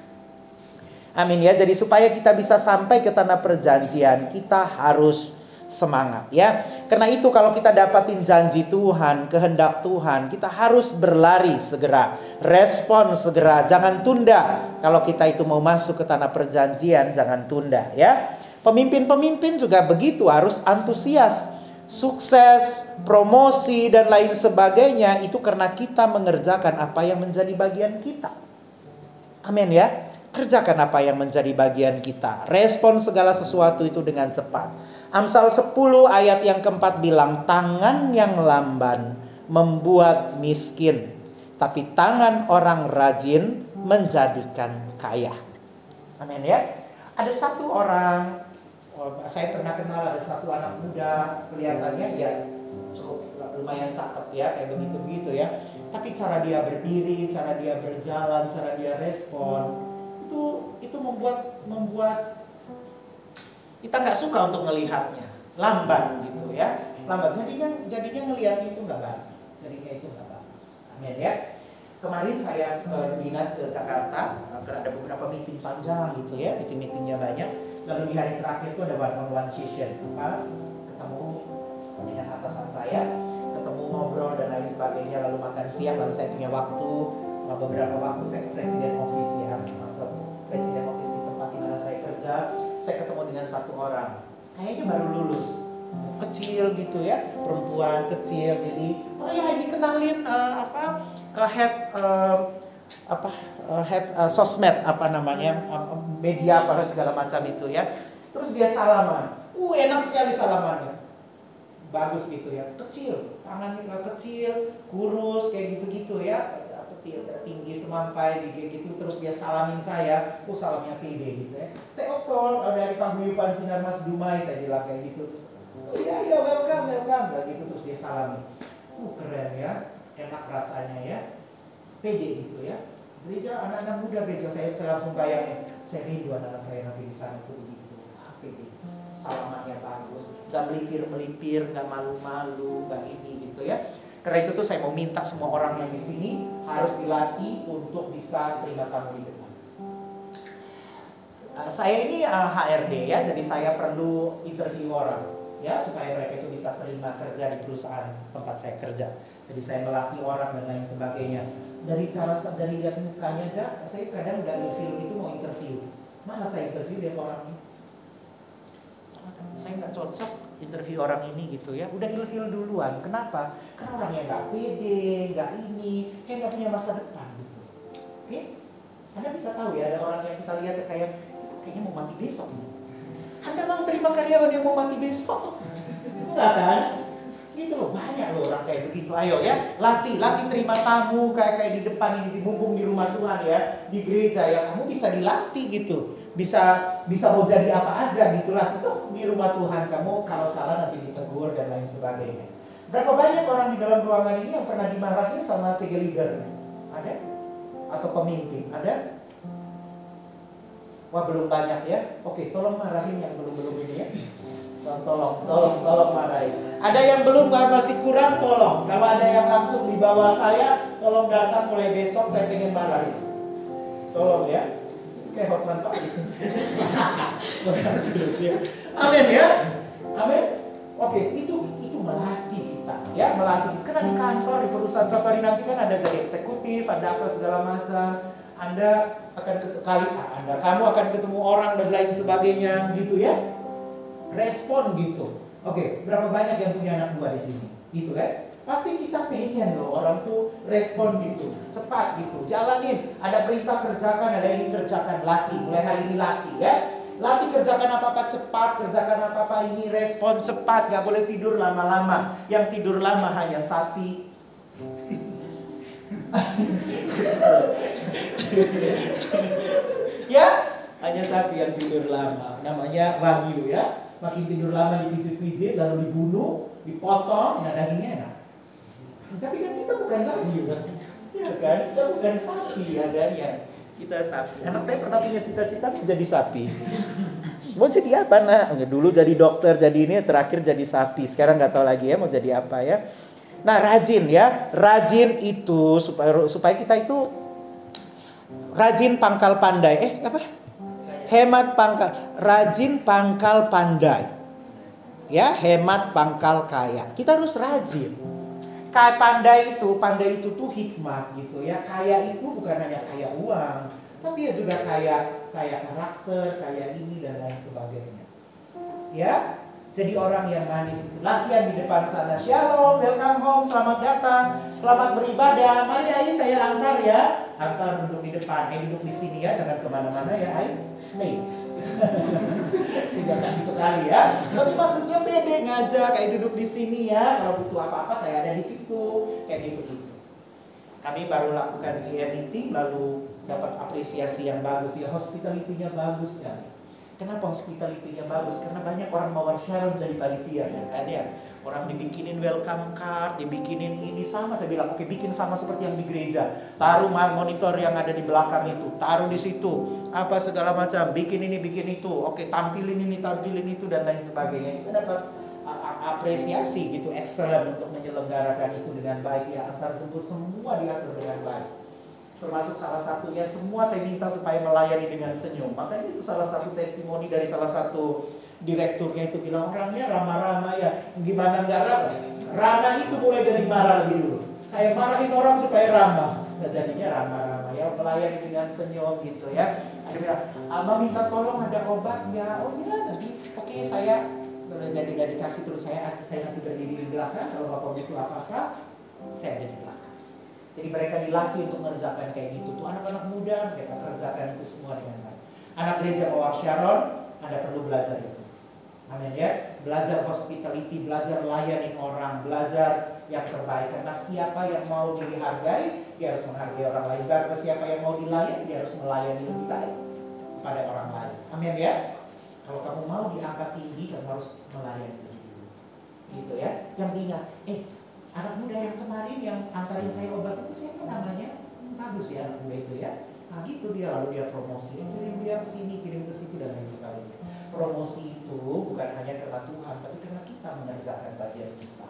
Speaker 1: Amin ya. Jadi supaya kita bisa sampai ke tanah perjanjian, kita harus semangat ya. Karena itu kalau kita dapatin janji Tuhan, kehendak Tuhan, kita harus berlari segera, respon segera, jangan tunda. Kalau kita itu mau masuk ke tanah perjanjian, jangan tunda ya. Pemimpin-pemimpin juga begitu, harus antusias. Sukses, promosi dan lain sebagainya itu karena kita mengerjakan apa yang menjadi bagian kita. Amin ya. Kerjakan apa yang menjadi bagian kita. Respon segala sesuatu itu dengan cepat. Amsal 10 ayat yang keempat bilang, tangan yang lamban membuat miskin. Tapi tangan orang rajin menjadikan kaya. Amin ya. Ada satu orang, saya pernah kenal ada satu anak muda, kelihatannya ya cukup lumayan cakep ya, kayak begitu-begitu ya. Tapi cara dia berdiri, cara dia berjalan, cara dia respon, itu itu membuat membuat kita nggak suka untuk melihatnya. Lamban gitu ya lamban. Jadinya jadinya ngelihat itu nggak bagus. Jadinya itu nggak bagus. Amin ya. Kemarin saya ke dinas ke Jakarta karena ada beberapa meeting panjang gitu ya meeting meetingnya banyak lalu di hari terakhir itu ada one on one session apa ketemu dengan atasan saya ketemu ngobrol dan lain sebagainya lalu makan siang lalu saya punya waktu beberapa waktu saya presiden office ya presiden office di tempat di mana saya kerja, saya ketemu dengan satu orang. Kayaknya baru lulus, kecil gitu ya, perempuan kecil. Jadi, oh ya kenalin uh, apa uh, head uh, apa uh, head uh, sosmed apa namanya uh, media apa segala macam itu ya. Terus dia salaman. Uh enak sekali salamannya. Bagus gitu ya, kecil, tangannya kecil, kurus kayak gitu-gitu ya. Tinggi semampai gitu terus dia salamin saya. Oh salamnya pede gitu ya. Saya oktol dari paguyuban sinar mas dumai saya bilang kayak gitu. Terus oh iya iya welcome welcome. Lah gitu terus dia salami uh keren ya. Enak rasanya ya pede gitu ya. Gereja anak-anak muda gereja saya, saya langsung bayangin. Saya rindu anak, anak saya nanti di sana tuh begitu pede salamannya bagus. Nggak melipir melipir nggak malu-malu nggak ini gitu ya. Karena itu tuh saya mau minta semua orang yang di sini harus dilatih untuk bisa terima tamu di depan. Uh, saya ini uh, HRD ya, jadi saya perlu interview orang ya supaya mereka itu bisa terima kerja di perusahaan tempat saya kerja. Jadi saya melatih orang dan lain sebagainya. Dari cara dari lihat mukanya aja, saya kadang udah ilfil itu mau interview. Mana saya interview dia orang ini? Saya nggak cocok interview orang ini gitu ya. Udah ilfil duluan. Kenapa? Karena orangnya nggak pede nggak ini kayak nggak punya masa depan gitu. Oke? Okay? anda bisa tahu ya ada orang yang kita lihat kayak kayaknya mau mati besok anda mau terima karyawan yang mau mati besok? Enggak kan gitu loh banyak loh orang kayak begitu. Ayo ya latih latih terima tamu kayak kayak di depan ini mumpung di rumah Tuhan ya di gereja ya. Kamu bisa dilatih gitu. Bisa bisa mau jadi apa aja gitulah itu di rumah Tuhan kamu kalau salah nanti ditegur dan lain sebagainya. Berapa banyak orang di dalam ruangan ini yang pernah dimarahin sama CG leader ada? Atau pemimpin? Ada? Wah belum banyak ya. Oke tolong marahin yang belum belum ini ya tolong tolong tolong marahin ada yang belum masih kurang tolong kalau ada yang langsung di bawah saya tolong datang mulai besok saya pengen marahin tolong ya kayak Hotman ya. Amin ya. Amin. Oke, itu itu melatih kita ya, melatih kita. Karena di kantor, di perusahaan satu hari nanti kan ada jadi eksekutif, ada apa segala macam. Anda akan kali Anda kamu akan ketemu orang dan lain sebagainya gitu ya. Respon gitu. Oke, berapa banyak yang punya anak buah di sini? Gitu kan? Pasti kita pengen loh orang tuh respon gitu, cepat gitu, jalanin. Ada perintah kerjakan, ada ini kerjakan, latih. Mulai hari ini latih ya. Latih kerjakan apa-apa cepat, kerjakan apa-apa ini respon cepat, gak boleh tidur lama-lama. Yang tidur lama hanya sapi. ya, hanya sapi yang tidur lama. Namanya wagyu ya. Makin tidur lama dipijit-pijit, lalu dibunuh, dipotong, nah dagingnya enak. Tapi kan kita bukan lagi kan. Ya kan? Kita bukan sapi ya kan ya. Kita sapi. Anak saya pernah punya cita-cita menjadi sapi. Mau jadi apa nak? Dulu jadi dokter, jadi ini, terakhir jadi sapi. Sekarang nggak tahu lagi ya mau jadi apa ya. Nah rajin ya, rajin itu supaya supaya kita itu rajin pangkal pandai. Eh apa? Hemat pangkal, rajin pangkal pandai. Ya, hemat pangkal kaya. Kita harus rajin. Kayak pandai itu, pandai itu tuh hikmat gitu ya. Kaya itu bukan hanya kaya uang, tapi ya juga kaya kaya karakter, kaya ini dan lain sebagainya. Ya, jadi orang yang manis itu latihan di depan sana. Shalom, welcome home, selamat datang, selamat beribadah. Mari ayo saya antar ya. Antar duduk di depan, eh duduk di sini ya, jangan ke mana-mana ya, ayo. Nih, tidak gitu kali ya. Tapi maksudnya pede ngajak kayak duduk di sini ya. Kalau butuh apa-apa saya ada di situ. Kayak gitu-gitu. Kami baru lakukan GM meeting lalu dapat apresiasi yang bagus ya. Hospitality-nya bagus kan. Kenapa hospitality-nya bagus? Karena banyak orang mawar Sharon jadi panitia ya kan ya. Orang dibikinin welcome card, dibikinin ini sama. Saya bilang, oke bikin sama seperti yang di gereja. Taruh monitor yang ada di belakang itu, taruh di situ. Apa segala macam, bikin ini, bikin itu. Oke, tampilin ini, tampilin itu dan lain sebagainya. Kita dapat apresiasi gitu, excellent untuk menyelenggarakan itu dengan baik ya. Antar jemput semua diatur dengan baik termasuk salah satunya semua saya minta supaya melayani dengan senyum. Makanya itu salah satu testimoni dari salah satu direkturnya itu bilang orangnya ramah-ramah ya. Gimana nggak ramah? Ramah itu mulai dari marah lebih dulu. Saya marahin orang supaya ramah. Nah, jadinya ramah-ramah ya melayani dengan senyum gitu ya. Ada bilang, Abang minta tolong ada obat ya. Oh iya nanti oke okay, saya dan dikasih terus saya saya nanti berdiri di belakang kalau bapak butuh apa-apa saya ada di belakang. Jadi mereka dilatih untuk mengerjakan kayak gitu. Tuh anak-anak muda mereka kerjakan itu semua dengan baik. Anak gereja Mawar Sharon, Anda perlu belajar itu. Amin ya. Belajar hospitality, belajar layanin orang, belajar yang terbaik. Karena siapa yang mau dihargai, dia harus menghargai orang lain. Dan siapa yang mau dilayani, dia harus melayani lebih baik kepada orang lain. Amin ya. Kalau kamu mau diangkat tinggi, kamu harus melayani Gitu ya. Yang diingat, eh anak muda yang kemarin yang antarin saya obat itu siapa namanya? Bagus ya anak muda itu ya. Nah gitu dia lalu dia promosi, kirim dia ke sini, kirim ke situ dan lain sebagainya. Promosi itu bukan hanya karena Tuhan, tapi karena kita mengerjakan bagian kita.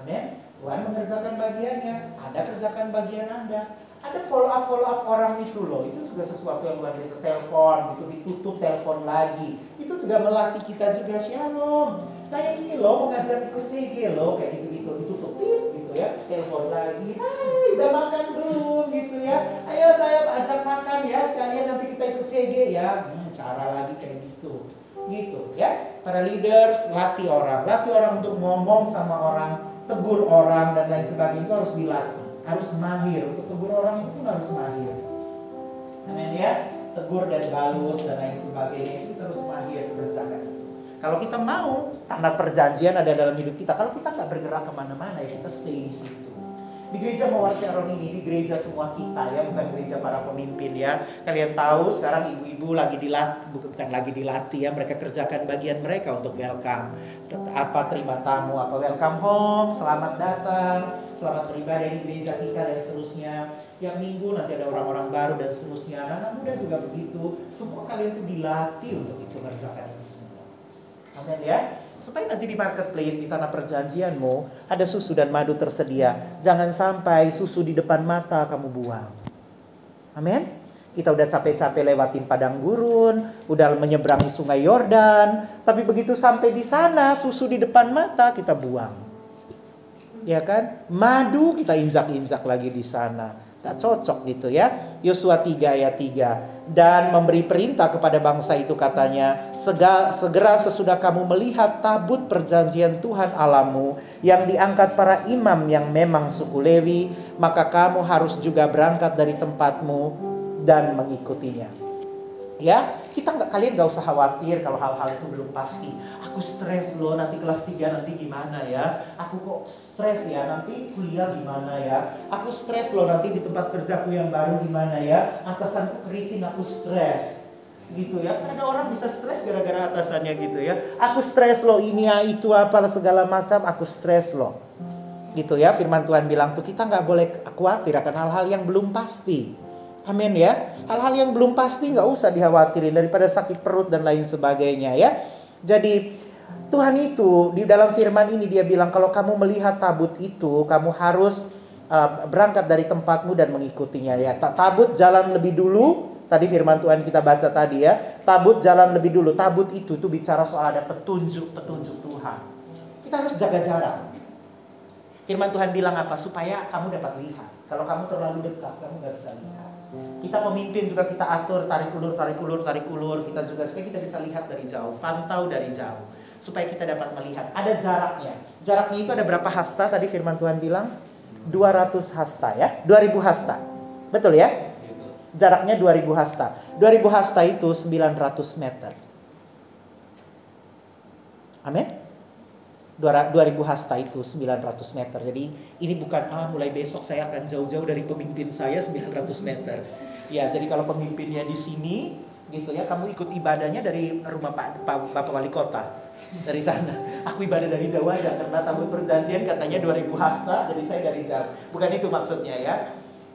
Speaker 1: Amin. Tuhan mengerjakan bagiannya, Anda kerjakan bagian Anda. Ada follow up follow up orang itu loh, itu juga sesuatu yang luar biasa. Telepon, itu ditutup telepon lagi, itu juga melatih kita juga shalom. Saya ini loh mengajak ikut CG loh, kayak gitu gitu ditutup gitu ya. Telepon lagi, hai udah makan belum gitu ya. Ayo saya ajak makan ya sekalian nanti kita ikut CG ya. Hmm, cara lagi kayak gitu, gitu ya. Para leaders latih orang, latih orang untuk ngomong sama orang, tegur orang dan lain sebagainya itu harus dilatih harus mahir. Untuk tegur orang itu pun harus mahir. Amin ya. Tegur dan balut dan lain sebagainya itu terus mahir berjalan kalau kita mau tanda perjanjian ada dalam hidup kita. Kalau kita nggak bergerak ke mana-mana ya kita stay di situ di gereja Mawar Sharon ini, di gereja semua kita ya, bukan gereja para pemimpin ya. Kalian tahu sekarang ibu-ibu lagi dilatih, bukan lagi dilatih ya, mereka kerjakan bagian mereka untuk welcome. Apa terima tamu, apa welcome home, selamat datang, selamat beribadah di gereja kita dan seterusnya. Yang minggu nanti ada orang-orang baru dan seterusnya. Anak muda juga begitu. Semua kalian itu dilatih untuk itu kerjakan itu semua. Amin ya supaya nanti di marketplace di tanah perjanjianmu ada susu dan madu tersedia. Jangan sampai susu di depan mata kamu buang. Amin. Kita udah capek-capek lewatin padang gurun, udah menyeberangi sungai Yordan, tapi begitu sampai di sana susu di depan mata kita buang. Ya kan? Madu kita injak-injak lagi di sana. Gak cocok gitu ya. Yosua 3 ayat 3. Dan memberi perintah kepada bangsa itu katanya, segera sesudah kamu melihat tabut perjanjian Tuhan alamu yang diangkat para imam yang memang suku Lewi, maka kamu harus juga berangkat dari tempatmu dan mengikutinya. Ya, kita nggak kalian nggak usah khawatir kalau hal-hal itu belum pasti. Aku stres loh nanti kelas 3 nanti gimana ya? Aku kok stres ya nanti kuliah gimana ya? Aku stres loh nanti di tempat kerjaku yang baru gimana ya? Atasanku keriting aku stres gitu ya. Ada orang bisa stres gara-gara atasannya gitu ya. Aku stres loh ini ya itu apalah segala macam aku stres loh. Gitu ya. Firman Tuhan bilang tuh kita nggak boleh khawatir akan hal-hal yang belum pasti. Amin ya. Hal-hal yang belum pasti nggak usah dikhawatirin daripada sakit perut dan lain sebagainya ya. Jadi Tuhan itu di dalam firman ini dia bilang kalau kamu melihat tabut itu kamu harus uh, berangkat dari tempatmu dan mengikutinya ya. Tabut jalan lebih dulu. Tadi firman Tuhan kita baca tadi ya. Tabut jalan lebih dulu. Tabut itu tuh bicara soal ada petunjuk-petunjuk Tuhan. Kita harus jaga jarak. Firman Tuhan bilang apa? Supaya kamu dapat lihat. Kalau kamu terlalu dekat, kamu nggak bisa lihat. Kita pemimpin juga kita atur tarik ulur, tarik ulur, tarik ulur. Kita juga supaya kita bisa lihat dari jauh, pantau dari jauh. Supaya kita dapat melihat. Ada jaraknya. Jaraknya itu ada berapa hasta tadi firman Tuhan bilang? 200 hasta ya. 2000 hasta. Betul ya? Jaraknya 2000 hasta. 2000 hasta itu 900 meter. Amin. 2000 hasta itu 900 meter. Jadi ini bukan ah mulai besok saya akan jauh-jauh dari pemimpin saya 900 meter. Ya, jadi kalau pemimpinnya di sini gitu ya, kamu ikut ibadahnya dari rumah Pak, Pak Bapak Wali Kota. Dari sana. Aku ibadah dari jauh aja karena tabut perjanjian katanya 2000 hasta, jadi saya dari jauh. Bukan itu maksudnya ya.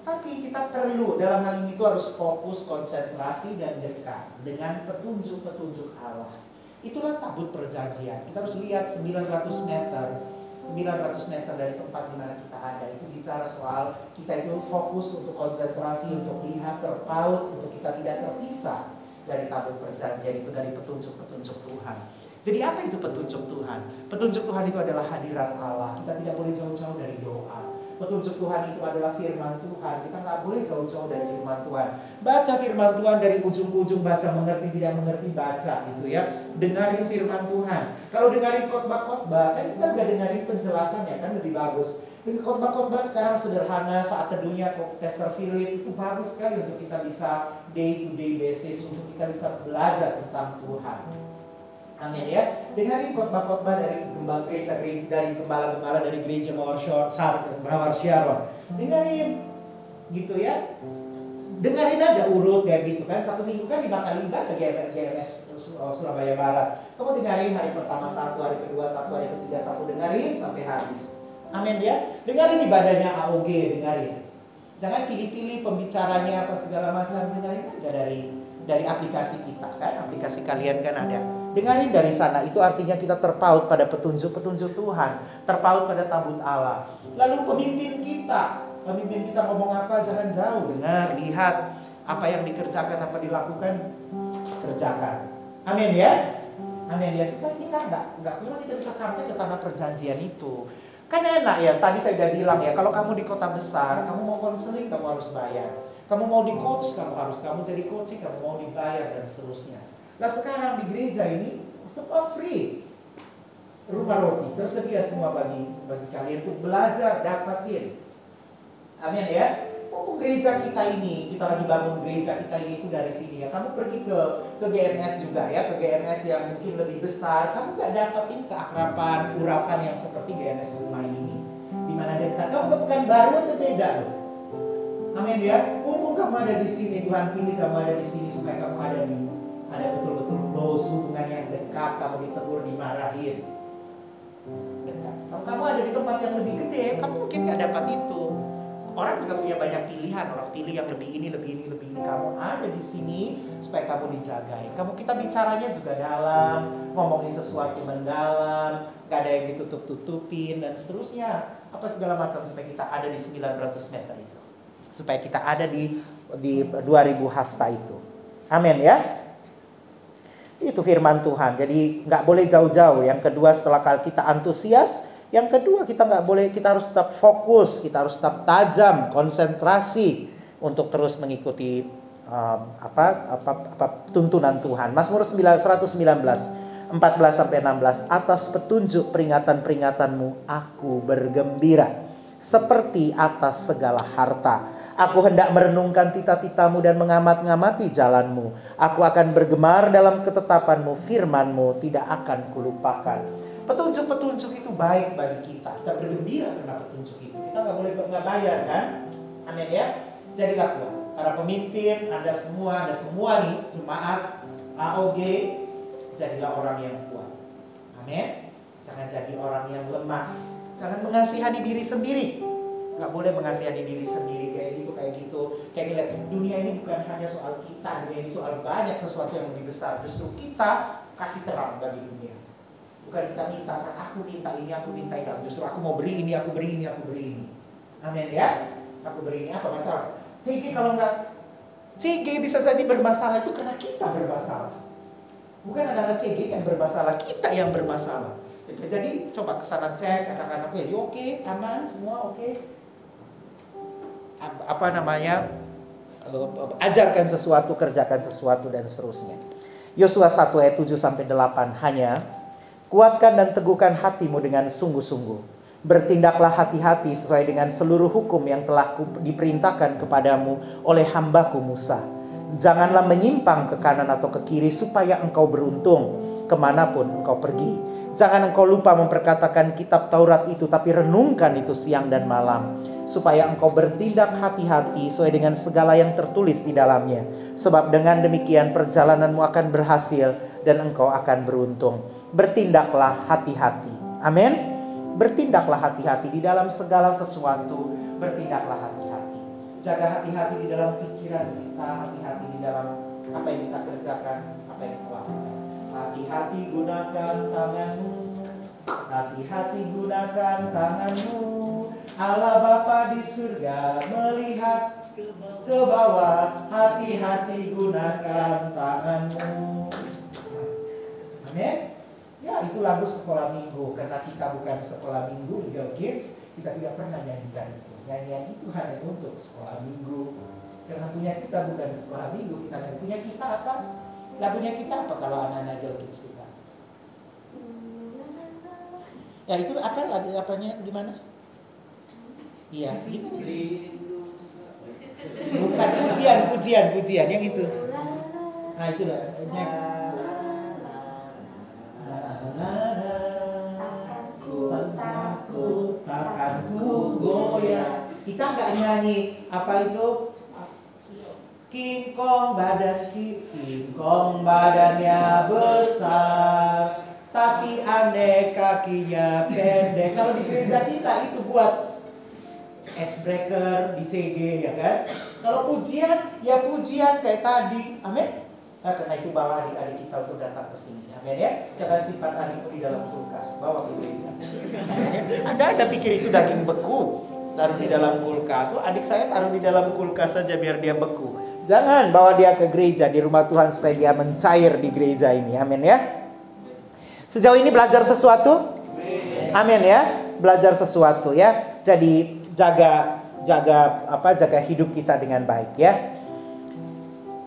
Speaker 1: Tapi kita perlu dalam hal ini itu harus fokus, konsentrasi dan dekat dengan petunjuk-petunjuk Allah. Itulah tabut perjanjian. Kita harus lihat 900 meter 900 meter dari tempat di mana kita ada itu bicara soal kita itu fokus untuk konsentrasi untuk lihat terpaut untuk kita tidak terpisah dari tabut perjanjian itu dari petunjuk-petunjuk Tuhan. Jadi apa itu petunjuk Tuhan? Petunjuk Tuhan itu adalah hadirat Allah. Kita tidak boleh jauh-jauh dari doa. Petunjuk Tuhan itu adalah firman Tuhan. Kita nggak boleh jauh-jauh dari firman Tuhan. Baca firman Tuhan dari ujung ujung baca mengerti tidak mengerti baca gitu ya. Dengarin firman Tuhan. Kalau dengarin khotbah-khotbah, kan kita udah dengarin penjelasannya kan lebih bagus. Dan khotbah-khotbah sekarang sederhana saat teduhnya Pastor Philip itu bagus sekali untuk kita bisa day to day basis untuk kita bisa belajar tentang Tuhan. Amin ya. Dengarin khotbah-khotbah dari gembala gereja, gereja dari gembala-gembala dari gereja Mawar Sharon. Dengarin gitu ya. Dengarin aja urut kayak gitu kan. Satu minggu kan lima kali ibadah GMS, GMS Surabaya Barat. Kamu dengarin hari pertama satu, hari kedua satu, hari ketiga satu dengarin sampai habis. Amin ya. Dengarin ibadahnya AOG, dengarin. Jangan pilih-pilih pembicaranya apa segala macam, dengerin aja dari dari aplikasi kita kan, aplikasi kalian kan ada. Dengarin dari sana, itu artinya kita terpaut pada petunjuk-petunjuk Tuhan, terpaut pada tabut Allah. Lalu pemimpin kita, pemimpin kita ngomong apa jangan jauh, dengar, lihat apa yang dikerjakan, apa dilakukan, kerjakan. Amin ya. Amin ya supaya kita nggak nggak cuma kita bisa sampai ke tanah perjanjian itu. Kan enak ya, tadi saya udah bilang ya, kalau kamu di kota besar, kamu mau konseling, kamu harus bayar. Kamu mau di coach, kamu harus kamu jadi coaching, kamu mau dibayar dan seterusnya. Nah sekarang di gereja ini semua free. Rumah roti tersedia semua bagi bagi kalian untuk belajar, dapatin. Amin ya. Mumpung gereja kita ini, kita lagi bangun gereja kita ini itu dari sini ya. Kamu pergi ke ke GMS juga ya, ke GMS yang mungkin lebih besar. Kamu gak dapetin keakraban, urapan yang seperti GMS rumah ini. Di mana dia kamu ke pekan baru aja beda loh Amin ya. Mumpung kamu ada di sini, Tuhan pilih kamu ada di sini supaya kamu ada di ada betul-betul close hubungan yang dekat, kamu ditegur, dimarahin. Dekat. Kalau kamu ada di tempat yang lebih gede, kamu mungkin nggak dapat itu. Orang juga punya banyak pilihan, orang pilih yang lebih ini, lebih ini, lebih ini. Kamu ada di sini supaya kamu dijagai. Kamu kita bicaranya juga dalam, ngomongin sesuatu mendalam, gak ada yang ditutup-tutupin dan seterusnya. Apa segala macam supaya kita ada di 900 meter itu supaya kita ada di di 2000 hasta itu. Amin ya. Itu firman Tuhan. Jadi nggak boleh jauh-jauh. Yang kedua setelah kita antusias, yang kedua kita nggak boleh kita harus tetap fokus, kita harus tetap tajam, konsentrasi untuk terus mengikuti um, apa, apa apa tuntunan Tuhan. Mazmur 119 14 sampai 16 atas petunjuk peringatan-peringatanmu aku bergembira seperti atas segala harta Aku hendak merenungkan tita-titamu dan mengamat-ngamati jalanmu. Aku akan bergemar dalam ketetapanmu, firmanmu tidak akan kulupakan. Petunjuk-petunjuk itu baik bagi kita. Kita bergembira karena petunjuk itu. Kita nggak boleh nggak bayar kan? Amin ya. Jadilah kuat. Para pemimpin, Anda semua, Anda semua nih, jemaat, AOG, jadilah orang yang kuat. Amin. Jangan jadi orang yang lemah. Jangan mengasihani diri sendiri nggak boleh mengasihani diri sendiri kayak gitu. Kayak ngeliat dunia ini bukan hanya soal kita dunia ini soal banyak sesuatu yang lebih besar. Justru kita kasih terang bagi dunia. Bukan kita minta aku minta ini aku minta ini. Justru aku mau beri ini aku beri ini aku beri ini. Amin ya? Aku beri ini apa masalah? CG kalau nggak CG bisa jadi bermasalah itu karena kita bermasalah. Bukan anak-anak CG yang bermasalah kita yang bermasalah. Jadi coba ke sana cek anak-anaknya oke okay, aman semua oke apa namanya ajarkan sesuatu, kerjakan sesuatu dan seterusnya. Yosua 1 ayat 7 sampai 8 hanya kuatkan dan teguhkan hatimu dengan sungguh-sungguh. Bertindaklah hati-hati sesuai dengan seluruh hukum yang telah diperintahkan kepadamu oleh hambaku Musa. Janganlah menyimpang ke kanan atau ke kiri supaya engkau beruntung ke mana pun engkau pergi Jangan engkau lupa memperkatakan kitab Taurat itu, tapi renungkan itu siang dan malam, supaya engkau bertindak hati-hati sesuai dengan segala yang tertulis di dalamnya. Sebab dengan demikian perjalananmu akan berhasil dan engkau akan beruntung. Bertindaklah hati-hati. Amin. Bertindaklah hati-hati di dalam segala sesuatu. Bertindaklah hati-hati. Jaga hati-hati di dalam pikiran kita, hati-hati di dalam apa yang kita kerjakan, apa yang kita. Hati-hati gunakan tanganmu. Hati-hati gunakan tanganmu. Allah Bapa di surga melihat ke bawah. Hati-hati gunakan tanganmu. Amin. Ya itu lagu sekolah minggu. Karena kita bukan sekolah minggu Eagle Kids Kita tidak pernah nyanyikan itu. Nyanyian itu hanya untuk sekolah minggu. Karena punya kita bukan sekolah minggu Kita punya kita apa? Lagunya kita apa kalau anak-anak girl kids kita? Ya itu apa lagu apanya gimana? Iya, gimana? Bukan pujian, pujian, pujian yang itu. Nah itu lah. takkan ku goyah. Kita nggak nyanyi apa itu King Kong badan King Kong badannya besar tapi aneh kakinya pendek. Kalau di gereja kita itu buat icebreaker di CG ya kan. Kalau pujian, ya pujian kayak tadi. Amin. Nah, karena itu bawa adik-adik kita untuk datang ke sini. Amin ya. Jangan simpan adikmu di dalam kulkas, bawa ke gereja. Anda ada pikir itu daging beku, taruh di dalam kulkas. Oh, adik saya taruh di dalam kulkas saja biar dia beku. Jangan bawa dia ke gereja di rumah Tuhan supaya dia mencair di gereja ini. Amin ya. Sejauh ini belajar sesuatu? Amin ya. Belajar sesuatu ya. Jadi jaga jaga apa jaga hidup kita dengan baik ya.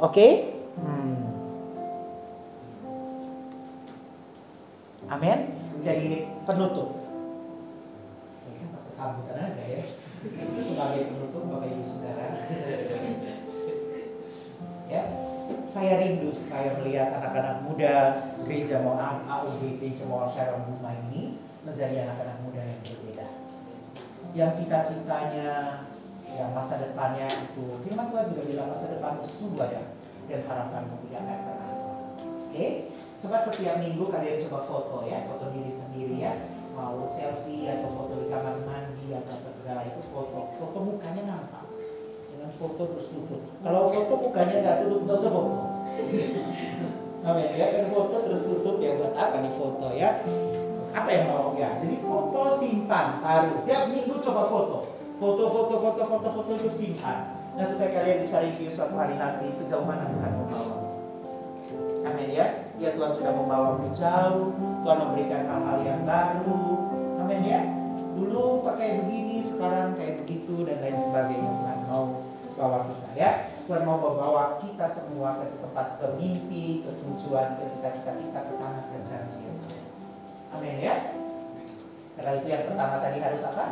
Speaker 1: Oke? Hmm. Amin. Jadi penutup. Sambutan aja ya. Sebagai penutup Bapak Ibu Saudara. Ya, saya rindu supaya melihat anak-anak muda gereja mau AUG gereja mau Sharon ini menjadi anak-anak muda yang berbeda. Yang cita-citanya, yang masa depannya itu, firman Tuhan juga bilang masa depanmu sungguh ada dan harapanmu tidak akan pernah. Oke, coba setiap minggu kalian coba foto ya, foto diri sendiri ya, mau selfie atau foto di kamar mandi atau apa segala itu foto, foto mukanya nampak jangan foto terus tutup. Kalau foto mukanya nggak tutup, nggak usah foto. Amin ya kan foto terus tutup ya buat apa nih foto ya? Apa yang mau ya? Jadi foto simpan, taruh. Tiap minggu coba foto. Foto, foto, foto, foto, foto itu simpan. Nah supaya kalian bisa review suatu hari nanti sejauh mana Tuhan membawa. Amin ya. Ya Tuhan sudah membawamu jauh. Tuhan memberikan hal-hal yang baru. Amin ya. Dulu pakai begini, sekarang kayak begitu dan lain sebagainya Tuhan mau bawa kita ya. Tuhan mau membawa kita semua ke tempat ke mimpi, ke tujuan, ke cita-cita kita, ke tanah perjanjian. Amin ya. Karena itu yang pertama tadi harus apa?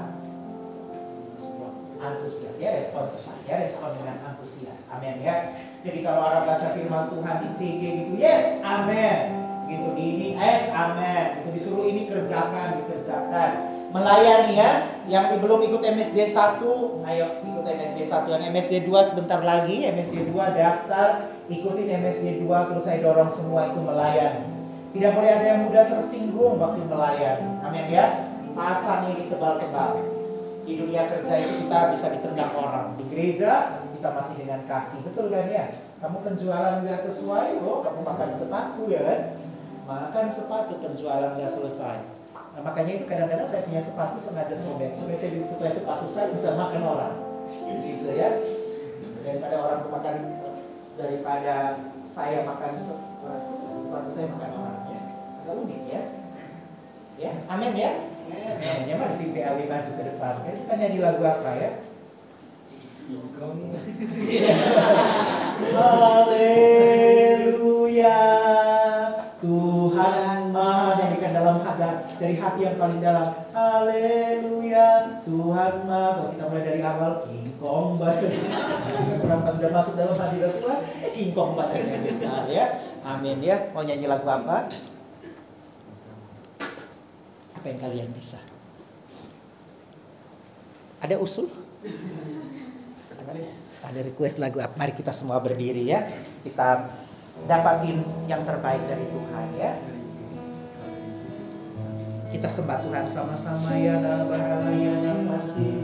Speaker 1: Antusias ya, respon cepat ya, respon dengan antusias. Amin ya. Jadi kalau orang baca firman Tuhan di CG gitu, yes, amin. Gitu di ini, yes, amin. Gitu disuruh ini kerjakan, dikerjakan melayani ya. Yang belum ikut MSD 1, ayo ikut MSD 1. Yang MSD 2 sebentar lagi, MSD 2 daftar, ikutin MSD 2 terus saya dorong semua itu melayani. Tidak boleh ada yang mudah tersinggung waktu melayani. Amin ya. Pasang ini tebal-tebal. Di dunia kerja itu kita bisa ditendang orang. Di gereja kita masih dengan kasih. Betul kan ya? Kamu penjualan nggak sesuai, oh kamu makan sepatu ya kan? Makan sepatu penjualan nggak selesai Nah, makanya itu kadang-kadang saya punya sepatu sengaja sobek supaya saya supaya sepatu saya bisa makan orang. Gitu ya. Daripada orang makan daripada saya makan sepatu saya makan orang ya. Agak unik ya. Ya, amin ya. Amin. Ya mari VPAW maju ke depan. Ya, kita nyanyi lagu apa ya? Haleluya Tuhan Maha dalam hati dari hati yang paling dalam. Haleluya Tuhan Maha. Kalau kita mulai dari awal King Kong badan pas sudah masuk dalam hati Tuhan eh, King Kong badannya besar ya. Amin ya. Mau nyanyi lagu apa? Apa yang kalian bisa? Ada usul? Ada request lagu apa? Mari kita semua berdiri ya. Kita dapatin yang terbaik dari Tuhan ya. Kita sembah Tuhan sama-sama ya dalam bahaya yang masih.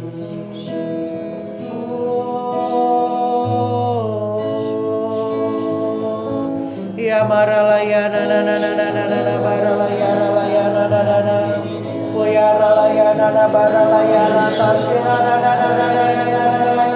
Speaker 1: Ya maralaya na na na na na na na na baralaya ralaya na na na na. Oh ya ralaya na na baralaya na tasya na na na na na na na